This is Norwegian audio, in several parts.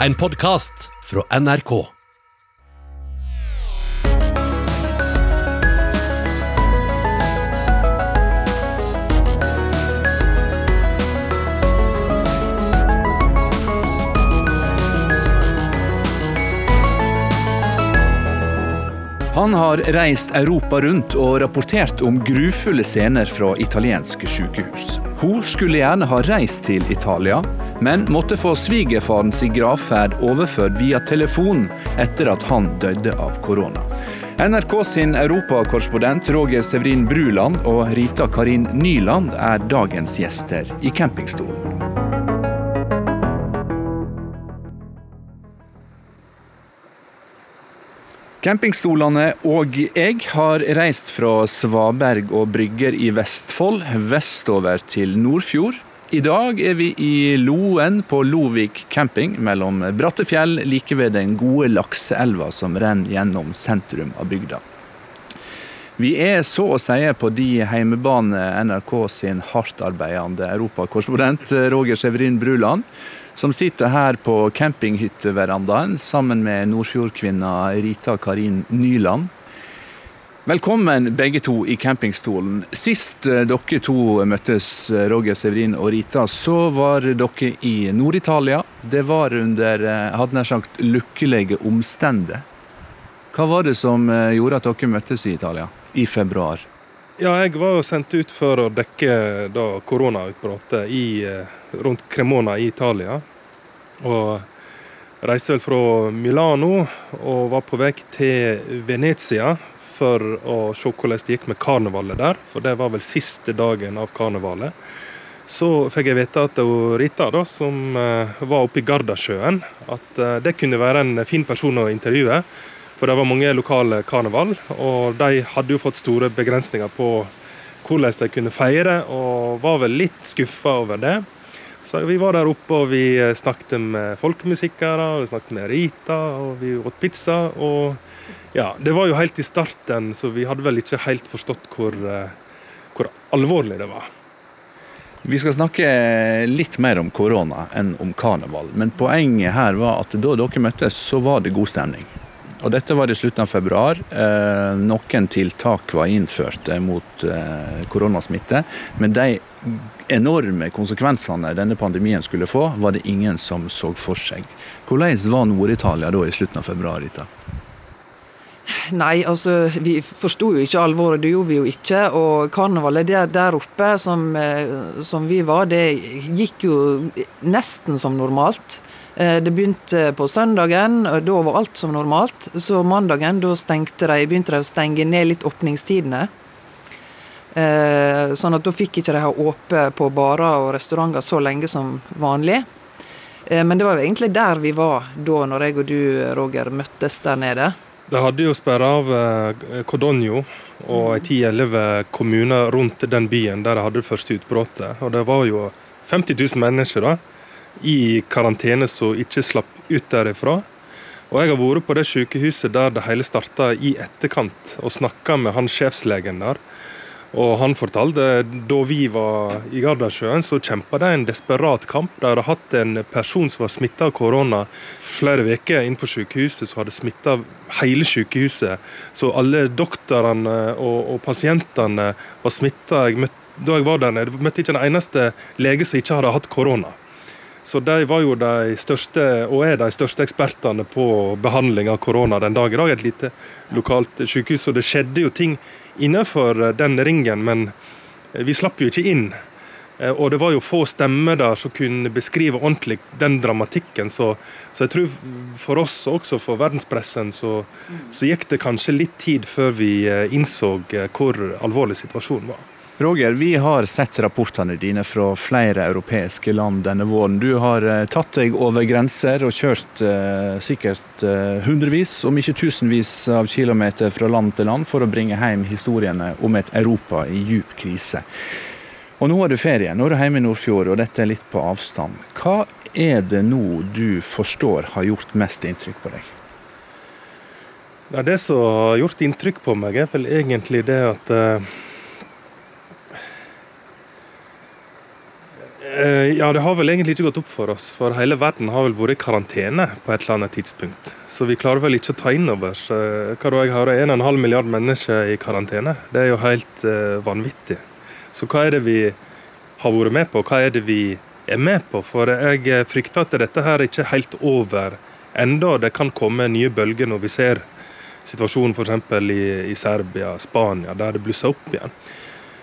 En podkast fra NRK. Han har reist Europa rundt og rapportert om grufulle scener fra italienske sykehus. Hun skulle gjerne ha reist til Italia, men måtte få svigerfarens gravferd overført via telefon etter at han døde av korona. NRK sin europakorrespondent Roger Severin Bruland og Rita Karin Nyland er dagens gjester i campingstolen. Campingstolene og jeg har reist fra Svaberg og Brygger i Vestfold vestover til Nordfjord. I dag er vi i Loen på Lovik camping, mellom bratte fjell like ved den gode lakseelva som renner gjennom sentrum av bygda. Vi er så å si på de heimebane NRK sin hardtarbeidende europakorrespondent Roger Severin Bruland, som sitter her på campinghytteverandaen sammen med Nordfjordkvinna Rita Karin Nyland. Velkommen begge to i campingstolen. Sist eh, dere to møttes, eh, Roger Severin og Rita, så var dere i Nord-Italia. Det var under eh, hadde nær sagt lykkelige omstendigheter. Hva var det som gjorde at dere møttes i Italia i februar? Ja, jeg var sendt ut for å dekke da koronautbruddet rundt Cremona i Italia. Og reiste vel fra Milano og var på vei til Venezia for å se hvordan det gikk med karnevalet der. For det var vel siste dagen av karnevalet. Så fikk jeg vite at Rita, da, som eh, var oppe i Gardasjøen, at eh, det kunne være en fin person å intervjue. For det var mange lokale karneval, og de hadde jo fått store begrensninger på hvordan de kunne feire, og var vel litt skuffa over det. Så vi var der oppe og vi snakket med folkemusikere, vi snakket med Rita, og vi åt pizza. og ja, Det var jo helt i starten, så vi hadde vel ikke helt forstått hvor, eh, hvor alvorlig det var. Vi skal snakke litt mer om korona enn om karneval. Men poenget her var at da dere møttes, så var det god stemning. Og dette var i slutten av februar. Eh, noen tiltak var innført eh, mot eh, koronasmitte. Men de enorme konsekvensene denne pandemien skulle få, var det ingen som så for seg. Hvordan var Nord-Italia da i slutten av februar? Rita? Nei, altså vi forsto jo ikke alvoret, det gjorde vi jo ikke. Og karnevalet der, der oppe som, som, vi var, det gikk jo nesten som normalt. Eh, det begynte på søndagen, og da var alt som normalt. Så mandagen da stengte de, begynte de å stenge ned litt åpningstidene. Eh, sånn at da fikk ikke de ha åpent på barer og restauranter så lenge som vanlig. Men det var jo egentlig der vi var da når jeg og du, Roger, møttes der nede. De hadde jo sperra av eh, Codogno og ei ti-elleve kommuner rundt den byen der de hadde det første utbruddet. Og det var jo 50 000 mennesker da, i karantene som ikke slapp ut derifra. Og jeg har vært på det sykehuset der det hele starta i etterkant, og snakka med han sjefslegen der. Og han fortalte da vi var i Gardasjøen, så kjempa de en desperat kamp. De hadde hatt en person som var smitta av korona flere uker inne på sykehuset, som hadde smitta hele sykehuset. Så alle doktorene og, og pasientene var smitta. Da jeg var der nede, møtte ikke en eneste lege som ikke hadde hatt korona. Så de var jo de største, og er de største ekspertene på behandling av korona den dag i dag. Et lite lokalt sykehus. Og det skjedde jo ting innenfor den ringen, men vi slapp jo ikke inn. Eh, og det var jo få stemmer der som kunne beskrive ordentlig den dramatikken. Så, så jeg tror for oss, også for verdenspressen, så, så, gikk det kanskje litt tid før vi eh, innså eh, hvor alvorlig situasjonen var. Roger, vi har sett rapportene dine fra flere europeiske land denne våren. Du har tatt deg over grenser og kjørt eh, sikkert eh, hundrevis, om ikke tusenvis av kilometer fra land til land for å bringe hjem historiene om et Europa i djup krise. Og nå har du ferie, nå er du hjemme i Nordfjord, og dette er litt på avstand. Hva er det nå du forstår har gjort mest inntrykk på deg? Det som har gjort inntrykk på meg, er vel egentlig det at Eh, ja, det har vel egentlig ikke gått opp for oss. For hele verden har vel vært i karantene på et eller annet tidspunkt. Så vi klarer vel ikke å ta inn over oss eh, hva da jeg har 1,5 milliard mennesker i karantene. Det er jo helt uh, vanvittig. Så hva er det vi har vært med på, hva er det vi er med på? For jeg frykter at dette her ikke er helt over enda. Det kan komme nye bølger når vi ser situasjonen f.eks. I, i Serbia, Spania, der det blusser opp igjen.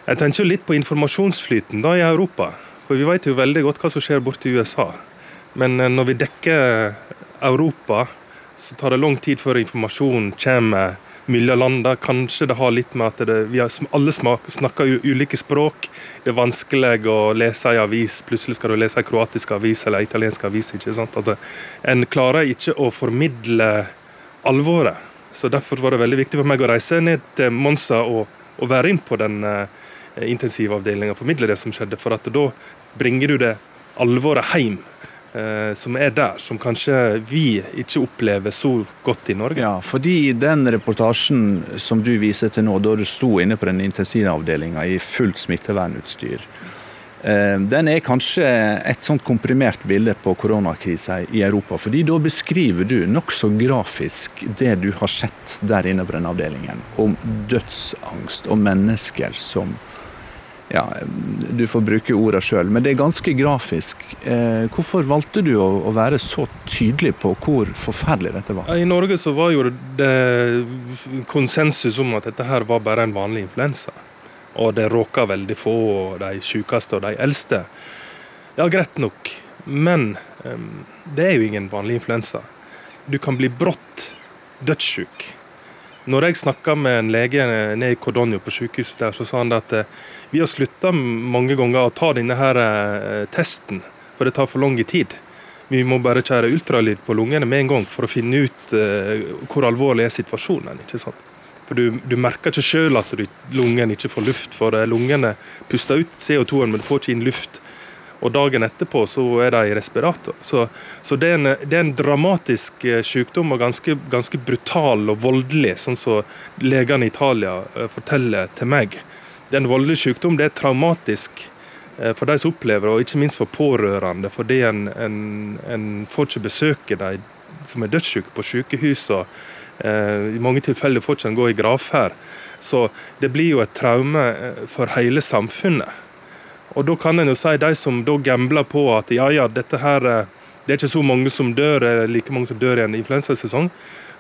Jeg tenker litt på informasjonsflyten da i Europa. For vi vet jo veldig godt hva som skjer borte i USA. Men eh, når vi dekker Europa, så tar det lang tid før informasjonen kommer mellom landene. Kanskje det har litt med at det, vi har, alle snakker ulike språk. Det er vanskelig å lese en avis. Plutselig skal du lese en kroatisk avis eller en italiensk avis. ikke sant? At En klarer ikke å formidle alvoret. Så Derfor var det veldig viktig for meg å reise ned til Monsa og, og være inn på den uh, Eh, intensivavdelinga formidle det som skjedde. For at da bringer du det alvoret hjem eh, som er der, som kanskje vi ikke opplever så godt i Norge. Ja, fordi den reportasjen som du viser til nå, da du sto inne på den intensivavdelinga i fullt smittevernutstyr, eh, den er kanskje et sånt komprimert bilde på koronakrisa i Europa. fordi da beskriver du nokså grafisk det du har sett der inne på den avdelingen. Om dødsangst og mennesker som ja, Du får bruke orda sjøl, men det er ganske grafisk. Eh, hvorfor valgte du å, å, være så tydelig på hvor forferdelig dette var? I Norge så var jo det konsensus om at dette her var bare en vanlig influensa. Og det råka veldig få, de sykeste og de eldste. Ja, greit nok, men eh, det er jo ingen vanlig influensa. Du kan bli brått dødssyk. Når jeg snakka med en lege nede i Cordonio på sykehuset der, så sa han at eh, vi har slutta mange ganger å ta denne her eh, testen, for det tar for lang tid. Vi må bare kjøre ultralyd på lungene med en gang for å finne ut uh, hvor alvorlig er situasjonen. ikke sant? For Du, du merker ikke sjøl at du, lungen ikke får luft, for eh, lungene puster ut CO2-en, men du får ikke inn luft. Og dagen etterpå så er de i respirator. Så, så det, er en, det, er en, dramatisk sykdom og ganske, ganske brutal og voldelig, sånn som legene i Italia forteller til meg det er en voldelig sykdom. Det er traumatisk eh, for de som opplever det, og ikke minst for pårørende. Fordi en, en, en får ikke besøke de som er dødssyke på sykehusene. Eh, I mange tilfeller får ikke en gå i gravferd. Så det blir jo et traume eh, for hele samfunnet. Og da kan en jo si de som da gambler på at ja, ja, dette her det er ikke så mange som dør, like mange som dør i en influensasesong,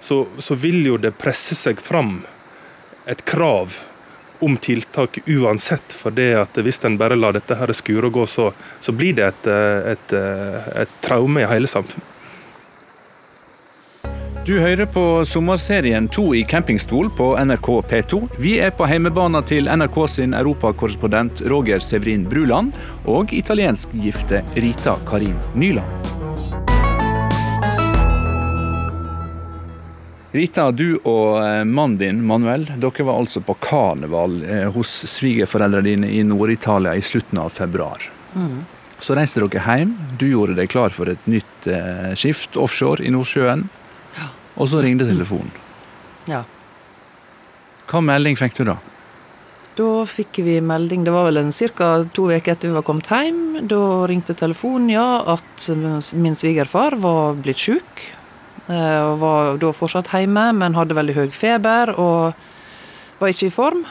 så, så vil jo det presse seg fram et krav om tiltak uansett. For det at hvis en bare lar dette her skure og gå, så, så blir det et, et, et, traume i hele samfunnet. Du hører på sommerserien To i campingstol på NRK P2. Vi er på heimebana til NRK sin europakorrespondent Roger Severin Bruland og italienskgifte Rita Karin Nyland. Rita, du og eh, mannen din Manuel, dere var altså på karneval eh, hos svigerforeldrene dine i Nord-Italia i slutten av februar. Mm. Så reiste dere hjem. Du gjorde deg klar for et nytt eh, skift offshore i Nordsjøen. Ja. Og så ringte telefonen. Ja. Hva melding fikk du da? Da fikk vi melding, det var vel ca. to uker etter vi var kommet hjem. Da ringte telefonen, ja, at min svigerfar var blitt sjuk. Eh, og var da fortsatt hjemme, men hadde veldig høy feber og var ikke i form.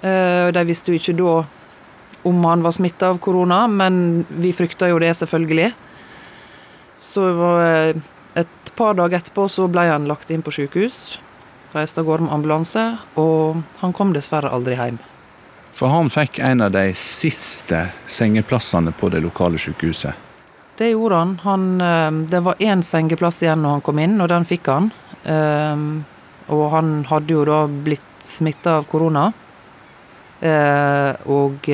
Eh, de visste jo ikke da om han var smitta av korona, men vi frykta jo det, selvfølgelig. Så eh, et par dager etterpå så ble han lagt inn på sykehus. Reiste av gårde med ambulanse, og han kom dessverre aldri hjem. For han fikk en av de siste sengeplassene på det lokale sykehuset? Det gjorde han. han eh, det var én sengeplass igjen når han kom inn, og den fikk han. Eh, og han hadde jo da blitt smitta av korona. Eh, og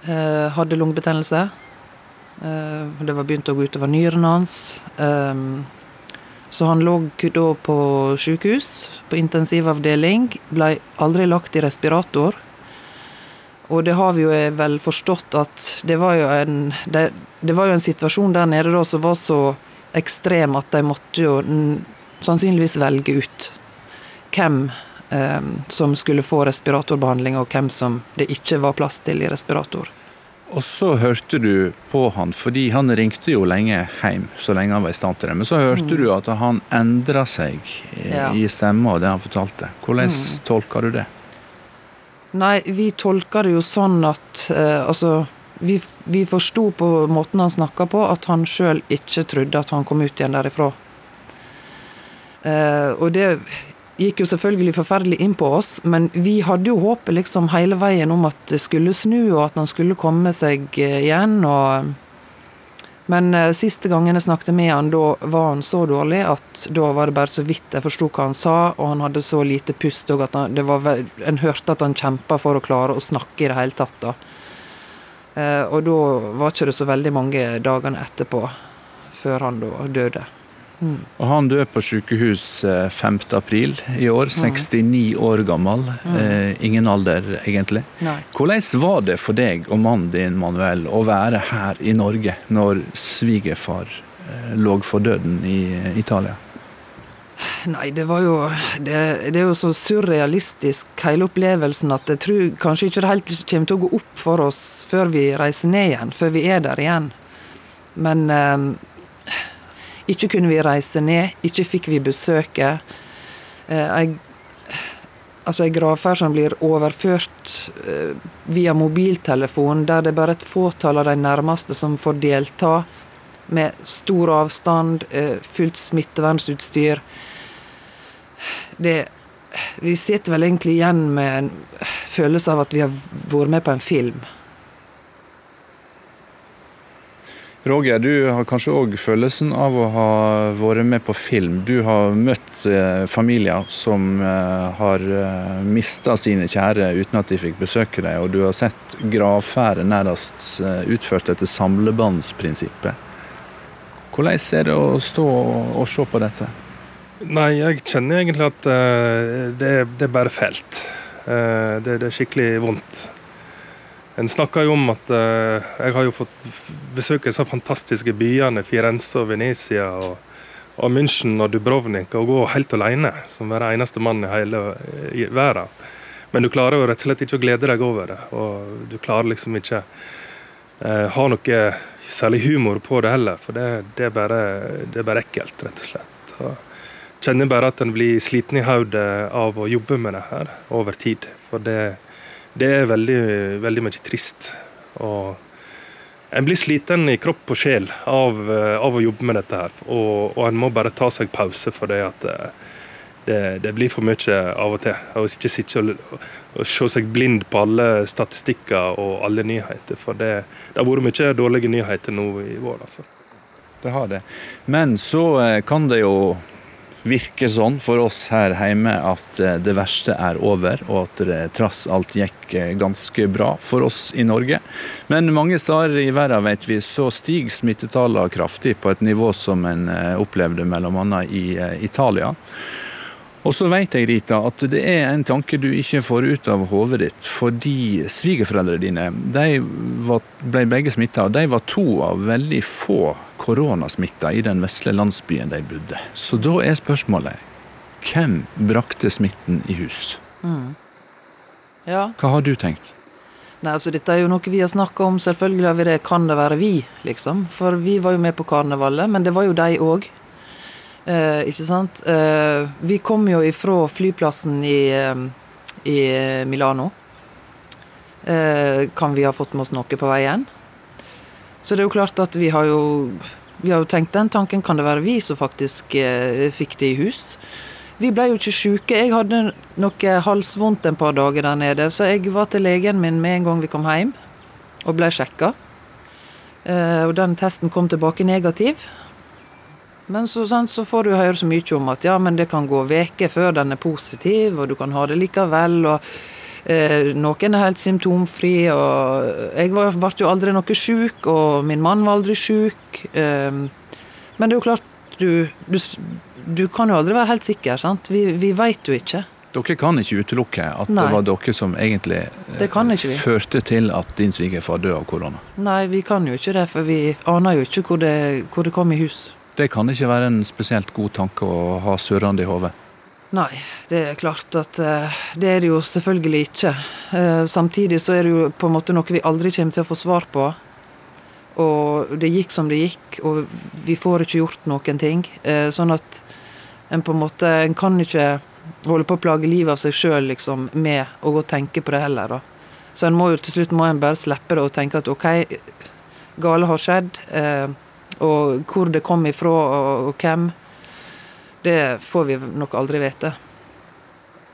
hadde lungebetennelse. det var begynt å gå utover nyrene hans. Så han lå da på sykehus, på intensivavdeling. Ble aldri lagt i respirator. Og det har vi jo vel forstått at det var jo en, det, det var jo en situasjon der nede da som var så ekstrem at de måtte jo sannsynligvis velge ut hvem eh, som skulle få respiratorbehandling, og hvem som det ikke var plass til i respirator. Og så hørte du på han, fordi han ringte jo lenge hjem, så lenge han var i stand til det. Men så hørte du at han endra seg i, Ja. i stemma og det han fortalte. Hvordan tolka du det? Nei, vi tolka det jo sånn at eh, Altså, vi, vi forsto på måten han snakka på, at han sjøl ikke trodde at han kom ut igjen derifra. Eh, og det gikk jo selvfølgelig forferdelig inn på oss, men vi hadde jo håpet liksom hele veien om at det skulle snu, og at han skulle komme seg eh, igjen. og men eh, siste gangen jeg snakket med han, da var han så dårlig at da var det bare så vidt jeg forsto hva han sa, og han hadde så lite pust òg at han, var, en hørte at han kjempa for å klare å snakke i det hele tatt. da. Eh, og da var ikke det så veldig mange dagene etterpå før han da døde. Og han døde på sykehus eh, 5. april i år, 69 år gammel. Eh, ingen alder, egentlig. Nei. Hvordan var det for deg og mannen din, Manuel, å være her i Norge når svigerfar eh, lå for døden i eh, Italia? Nei, det var jo det, det er jo så surrealistisk, hele opplevelsen, at jeg tror kanskje ikke det helt kommer til å gå opp for oss før vi reiser ned igjen, før vi er der igjen. Men eh, ikke kunne vi reise ned, ikke fikk vi besøke. Eh, jeg, altså en gravferd som blir overført eh, via mobiltelefon, der det er bare et fåtall av de nærmeste som får delta, med stor avstand, eh, fullt smittevernsutstyr. Det Vi sitter vel egentlig igjen med en følelse av at vi har vært med på en film. Roger, du har kanskje òg følelsen av å ha vært med på film. Du har møtt eh, familier som eh, har eh, mista sine kjære uten at de fikk besøke dem, og du har sett gravferder nærmest utført etter samlebåndsprinsippet. Hvordan er det å stå og se på dette? Nei, jeg kjenner egentlig at det, det er bare fælt. Det, det er skikkelig vondt. En snakker jo om at eh, jeg har jo fått besøke disse fantastiske byene Firenze og Venezia og, og München og Dubrovnik og gå helt alene, som være eneste mann i hele i verden. Men du klarer jo rett og slett ikke å glede deg over det, og du klarer liksom ikke eh, ha noe særlig humor på det heller, for det, det, er, bare, det er bare ekkelt, rett og slett. Og kjenner bare at en blir sliten i hodet av å jobbe med det her over tid. For det, det er veldig, veldig mye trist. Og en blir sliten i kropp og sjel av, eh, av å jobbe med dette her. Og, og en må bare ta seg pause for det at eh, det, det blir for mye av og til. Og ikke sitte og, og se seg blind på alle statistikker og alle nyheter. For det, det har vært mye dårlige nyheter nå i vår. altså. Det har det. Men så eh, kan det jo virke sånn for oss her hjemme at eh, det verste er over, og at det trass alt gikk eh, ganske bra for oss i Norge. Men mange steder i verden vet vi, så stiger smittetallene kraftig på et nivå som en eh, opplevde bl.a. i Italia. Og så vet jeg, Rita, at det er en tanke du ikke får ut av hodet ditt. Fordi svigerforeldrene dine de var, ble begge smitta, og de var to av veldig få koronasmitta i den vesle landsbyen de bodde. Så da er spørsmålet hvem brakte smitten i hus? Ja. Hva har du tenkt? Nei, altså Dette er jo noe vi har snakka om. Selvfølgelig har vi det. Kan det være vi, liksom? For vi var jo med på karnevalet, men det var jo de òg. Eh, ikke sant? Eh, vi kom jo ifra flyplassen i, eh, i Milano. Eh, kan vi ha fått med oss noe på veien? Så det er jo klart at vi har jo vi har jo tenkt den tanken. Kan det være vi som faktisk eh, fikk det i hus? Vi ble jo ikke syke. Jeg hadde noe halsvondt en par dager der nede, så jeg var til legen min med en gang vi kom hjem, og ble sjekka. Eh, og den testen kom tilbake negativ. Men så, sant, så får du høre så mye om at ja, men det kan gå veker før den er positiv, og du kan ha det likevel. og Noen er helt symptomfri, og jeg ble jo aldri noe sjuk, og min mann var aldri sjuk. Eh, men det er jo klart, du, du, du kan jo aldri være helt sikker, sant? Vi, vi veit jo ikke. Dere kan ikke utelukke at Nei. det var dere som egentlig eh, førte til at din svigerfar døde av korona. Nei, vi kan jo ikke det, for vi aner jo ikke hvor det, hvor det kom i hus. Det kan ikke være en spesielt god tanke å ha surrende i hodet. Nei, det er klart at eh, det er det jo selvfølgelig ikke. Eh, samtidig så er det jo på en måte noe vi aldri kommer til å få svar på. Og det gikk som det gikk, og vi får ikke gjort noen ting. Eh, sånn at en på en måte En kan ikke holde på å plage livet av seg sjøl liksom, med å gå og tenke på det heller. da. Så en må jo til slutt må en bare slippe det og tenke at OK, gale har skjedd. Og hvor det kom ifra og hvem, det får vi nok aldri vite.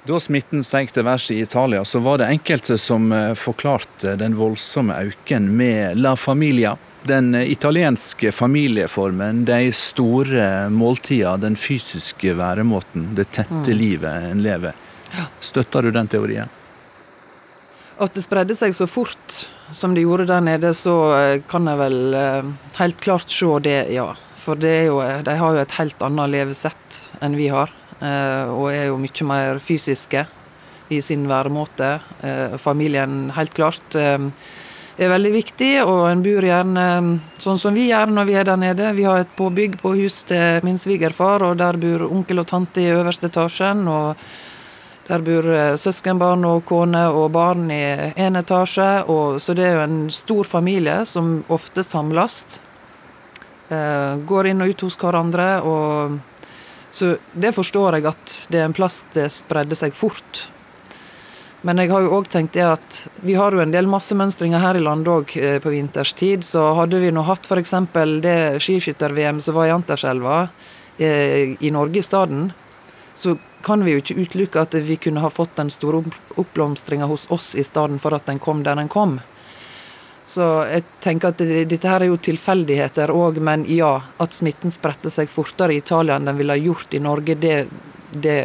Da smitten steg til værs i Italia, så var det enkelte som eh, forklarte den voldsomme øken med La Familia. Den eh, italienske familieformen, de store måltidene, den fysiske væremåten, det tette livet en lever. Støtter du den teorien? At det spredde seg så fort som det gjorde der nede, så eh, kan jeg vel helt klart se det, ja. For jo, de har jo et helt annet levesett enn vi har. eh, Og er jo mye mer fysiske i sin væremåte. Eh, Familien, helt klart, eh, er veldig viktig, og en bor gjerne sånn som vi gjør når vi er der nede. Vi har et påbygg på hus til min svigerfar, og der bor onkel og tante i øverste etasjen. og der bor søskenbarn og kone og barn i én etasje. Og, så det er jo en stor familie som ofte samles. Eh, går inn og ut hos hverandre. Og, så det forstår jeg at det er en plass det spredde seg fort. Men jeg har jo òg tenkt det at vi har jo en del massemønstringer her i landet òg eh, på vinterstid. Så hadde vi nå hatt f.eks. det skiskytter-VM som var i Anterselva eh, i Norge i stedet, så kan vi jo ikke utelukke at vi kunne ha fått den store opp- oppblomstringa hos oss i stedet for at den kom der den kom. Så jeg tenker at det, dette her er jo tilfeldigheter òg, men ja, at smitten spredte seg fortere i Italia enn den ville ha gjort i Norge, det, det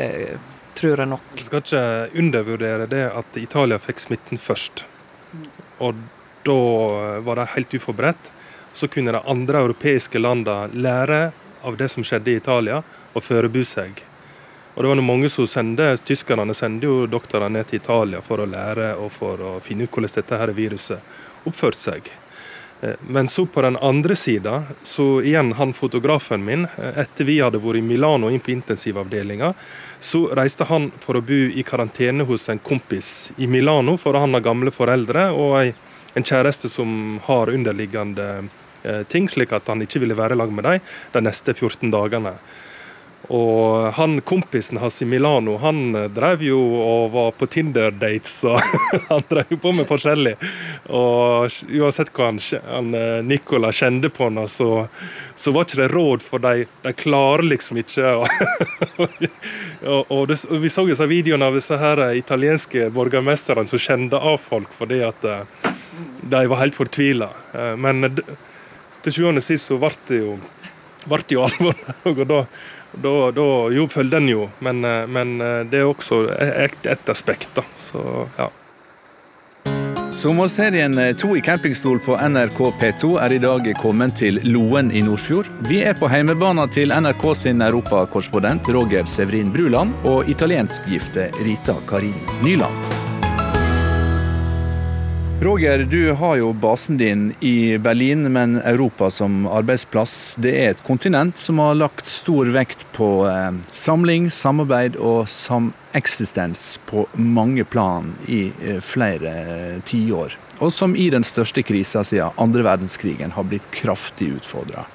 tror jeg nok. Vi skal ikke undervurdere det at Italia fikk smitten først. Og da var de helt uforberedt. Så kunne de andre europeiske landene lære av det som skjedde i Italia, og forberede seg. Og det var noe mange som sendte, Tyskerne sendte jo doktorer ned til Italia for å lære og for å finne ut hvordan dette her viruset oppførte seg. Eh, Men så på den andre sida, så igjen han fotografen min, eh, etter vi hadde vært i Milano inn på intensivavdelinga, så reiste han for å bo i karantene hos en kompis i Milano, for han har gamle foreldre og en kjæreste som har underliggende eh, ting, slik at han ikke ville være i lag med dem de neste 14 dagene. Og han kompisen hans i Milano, han drev jo og var på Tinder-dates, og han drev jo på med forskjellig. Og uansett hva han, han eh, Nicola kjente på henne, så, så var ikke det råd, for de, de klarer liksom ikke å og, og, det, og Vi så disse videoene av disse her eh, italienske borgermesterne som kjente av folk fordi at eh, de var helt fortvila. Men til sjuende og sist så ble det jo ble jo alvor. Og da, da, da jo, følger den jo, men, eh, men eh, det er også et, et aspekt, da. Så ja. Sommerserien To i campingstol på NRK P2 er i dag kommet til Loen i Nordfjord. Vi er på heimebanen til NRK sin europakorrespondent Roger Severin Bruland og italienskgifte Rita Karin Nyland. Roger, du har jo basen din i Berlin, men Europa som arbeidsplass. Det er et kontinent som har lagt stor vekt på eh, samling, samarbeid og sameksistens på mange plan i eh, flere eh, tiår. Og som i den største krisa siden andre verdenskrigen har blitt kraftig utfordra.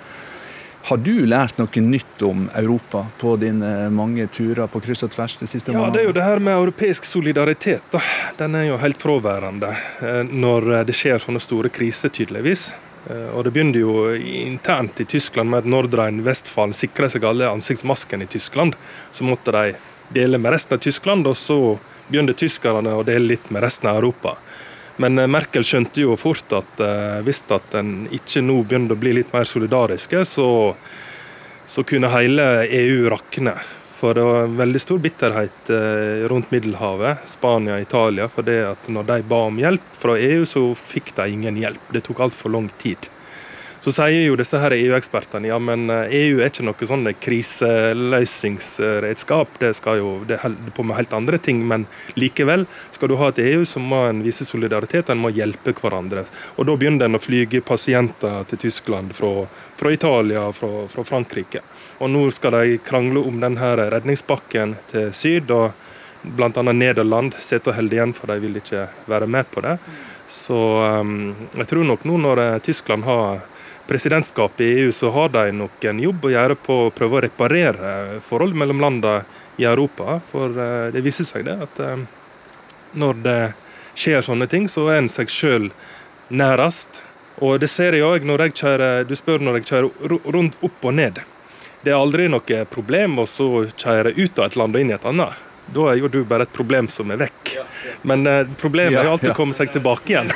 Har du lært noe nytt om Europa på dine mange turer på kryss og tvers det siste ja, det er jo det her med europeisk solidaritet. da. Den er jo helt fraværende eh, når det skjer sånne store kriser, tydeligvis. Eh, Og Det begynte jo internt i Tyskland med at Nordrhein-Westfalen sikra seg alle ansiktsmaskene i Tyskland. Så måtte de dele med resten av Tyskland, og så begynte tyskerne å dele litt med resten av Europa. Men eh, Merkel skjønte jo fort at eh, hvis at en ikke nå begynte å bli litt mer solidariske, så, så kunne hele EU rakne. For det var veldig stor bitterhet eh, rundt Middelhavet, Spania Italia. For det at når de ba om hjelp fra EU, så fikk de ingen hjelp. Det tok altfor lang tid. Så sier jo disse her EU-ekspertene ja, men EU er ikke noe sånn kriseløsningsredskap. Det skal jo det holder på med helt andre ting. Men likevel, skal du ha et EU, så må en vise solidaritet, en må hjelpe hverandre. Og da begynner en å flyge pasienter til Tyskland fra, fra Italia, fra, fra Frankrike. Og nå skal de krangle om denne redningspakken til syd. og Bl.a. Nederland sitter og holder igjen, for de vil ikke være med på det. Så um, jeg tror nok nå når eh, Tyskland har presidentskapet i EU, så har de nok en jobb å gjøre på å prøve å reparere forholdet mellom landene i Europa. For uh, det viser seg det at uh, når det skjer sånne ting, så er en seg sjøl nærest. Og det ser jeg òg når jeg kjører Du spør når jeg kjører rundt opp og ned. Det er aldri noe problem å kjøre ut av et land og inn i et annet. Da er jo du bare et problem som er vekk. Men eh, problemet er jo alltid å komme seg tilbake igjen.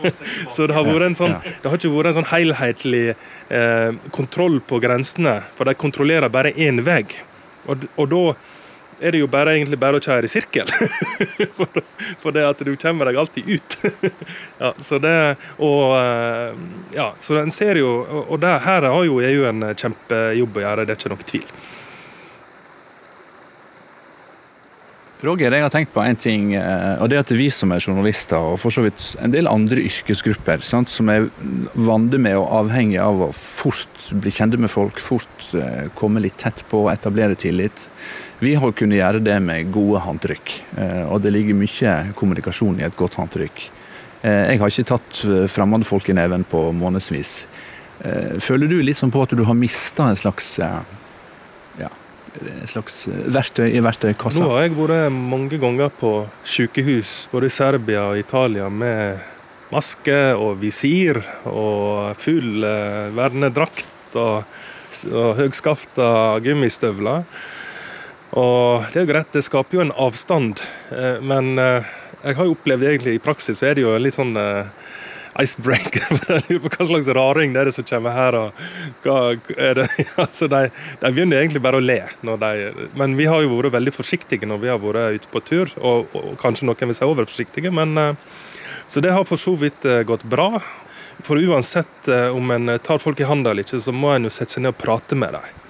så det har, vært en sånn, det har ikke vært en sånn helhetlig eh, kontroll på grensene. For de kontrollerer bare én vei. Og, og da er det jo bare, egentlig bare å kjøre i sirkel. for, for, det at du kommer deg alltid ut. ja, så det, og eh, ja, så en ser jo, og det, her har jo EU en kjempejobb å gjøre, det er ikke noe tvil. Roger, jeg har tenkt på en ting, eh, og det at vi som er journalister, og for så vidt en del andre yrkesgrupper, sant, som er vant med og avhengig av å fort bli kjente med folk, fort eh, komme litt tett på og etablere tillit. Vi har kunnet gjøre det med gode håndtrykk, eh, og det ligger mye kommunikasjon i et godt håndtrykk. Jeg har ikke tatt fremmede folk i neven på månedsvis. Føler du litt sånn på at du har mista en slags et slags verktøy i verktøykassa? Nå har jeg vært mange ganger på sykehus, både i Serbia og Italia, med maske og visir og full eh, vernedrakt og, og høgskafta gummistøvler. Og det er jo greit, det skaper jo en avstand, eh, men eh, jeg har jo opplevd egentlig i praksis så er det jo litt sånn icebreaker. hva slags raring det er det som kommer her. og er? Altså, de, de, begynner egentlig bare å le. De, men vi har jo vært veldig forsiktige når vi har vært ute på tur. Og, og kanskje noen vil si overforsiktige, men uh, Så det har for så vidt uh, gått bra. For uansett uh, om en tar folk i hånda eller ikke, så må en jo sette seg ned og prate med dem.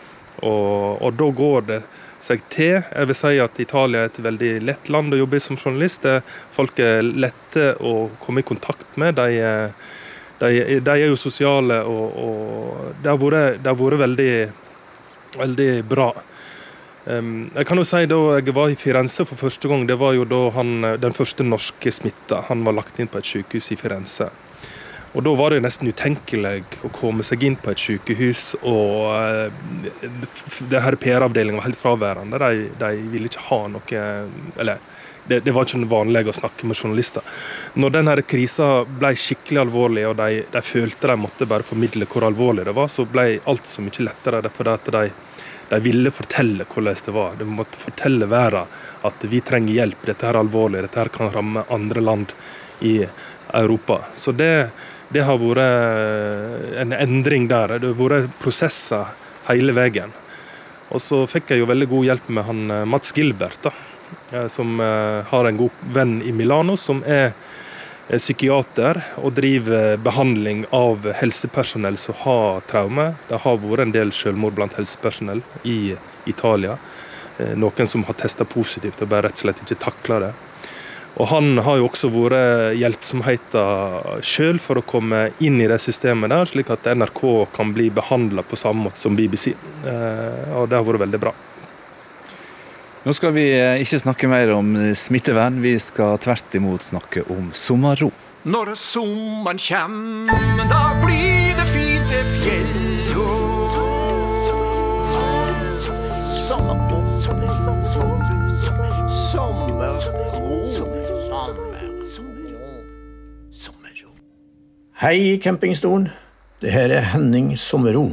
Og, og da går det seg til. Jeg vil si at Italia er et veldig lett land å jobbe i som journalist. Folk er lette å komme i kontakt med. De, de, de er jo sosiale, og, og det, har vært, det har vært, veldig, veldig bra. Jeg kan jo si Da jeg var i Firenze for første gang, det var jo da han, den første norske smitta. Han var lagt inn på et sykehus i Firenze. Og Da var det nesten utenkelig å komme seg inn på et sykehus, og eh, det her PR-avdelinga var helt fraværende. De, de, ville ikke ha noe Eller det, det, var ikke vanlig å snakke med journalister. Når denne krisa ble skikkelig alvorlig, og de, de, følte de måtte bare formidle hvor alvorlig det var, så ble alt så mye lettere. For at de, de ville fortelle hvordan det var. De måtte fortelle verden at vi trenger hjelp, dette er alvorlig, dette her kan ramme andre land i Europa. Så det det har vært eh, en endring der. Det har vært prosesser hele veien. Og så fikk jeg jo veldig god hjelp med han eh, Mats Gilbert, da, eh, som har en god venn i Milano, som er psykiater og driver behandling av helsepersonell som har traume. Det har vært en del selvmord blant helsepersonell i Italia. Noen som har testa positivt og bare rett og slett ikke takla det. Og han har jo også vært hjelpsomheten sjøl for å komme inn i det systemet der, slik at NRK kan bli behandla på samme måte som BBC. Eh, og det har vært veldig bra. Nå skal vi eh, ikke snakke mer om smittevern, vi skal tvert imot snakke om sommerro. Når sommeren kjem, da blir det fint det fjell. Hei, campingstolen. Det her er Henning Sommerro.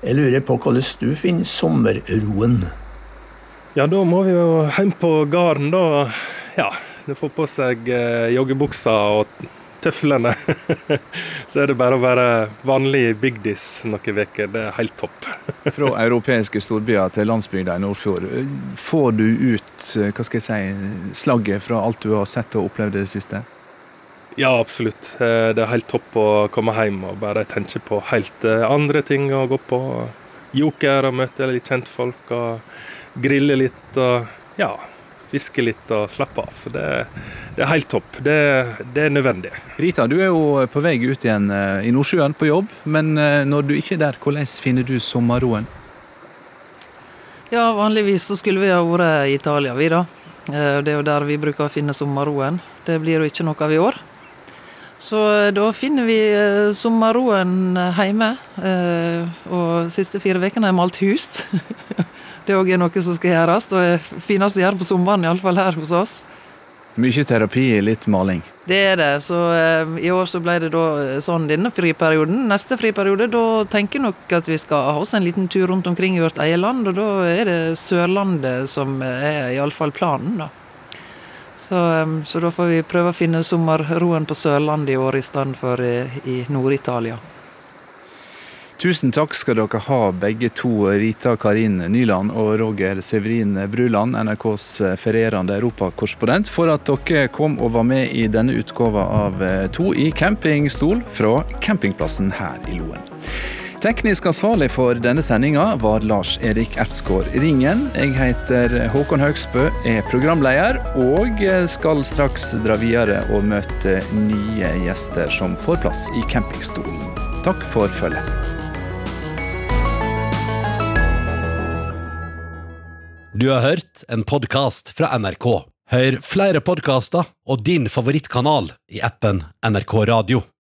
Jeg lurer på hvordan du finner sommerroen? Ja, da må vi jo hjem på gården, da. Ja, du får på seg eh, joggebuksa og tøflene. Så er det bare å være vanlig bygdis noen uker. Det er helt topp. Fra europeiske storbyer til landsbygda i Nordfjord. Får du ut hva skal jeg si, slagget fra alt du har sett og opplevd i det siste? Ja, absolutt. Eh, Det er helt topp å komme hjem og bare tenke på helt eh, andre ting. og Gå på joker og møte litt kjentfolk og grille litt og ja, fiske litt og slappe av. Så det, det er helt topp. Det, det er nødvendig. Rita, du er jo på vei ut igjen eh, i Nordsjøen på jobb, men når du ikke er der, hvordan finner du sommerroen? Ja, vanligvis så skulle vi ha vært i Italia, vi da. Eh, Det er jo der vi bruker å finne sommerroen. Det blir jo ikke noe av i år. Så eh, da finner vi eh, sommerroen hjemme. Og Og siste fire ukene har jeg malt hus. Det òg er noe som skal gjøres. Og det fineste å gjøre på sommeren, iallfall her hos oss. Mye terapi, litt maling. Det er det. Så eh, i år så ble det da eh, sånn denne friperioden. Neste friperiode, da tenker jeg nok at vi skal ha oss en liten tur rundt omkring i vårt eget land, og da er det Sørlandet som er iallfall planen, da. Så, eh, så da får vi prøve å finne sommerroen på Sørlandet i år i stedet for i, i Nord-Italia. Tusen takk skal dere ha, begge to, Rita Karin Nyland og Roger Severin Bruland, NRKs ferierende europakorrespondent, for at dere kom og var med i denne utgava av eh, To i campingstol fra campingplassen her i Loen. Teknisk ansvarlig for denne sendinga var Lars Erik Ertsgaard Ringen. Jeg heter Håkon Haugsbø, er programleder, og skal straks dra videre og møte nye gjester som får plass i campingstolen. Takk for følget. Du har hørt en podkast fra NRK. Hør flere podkaster og din favorittkanal i appen NRK Radio.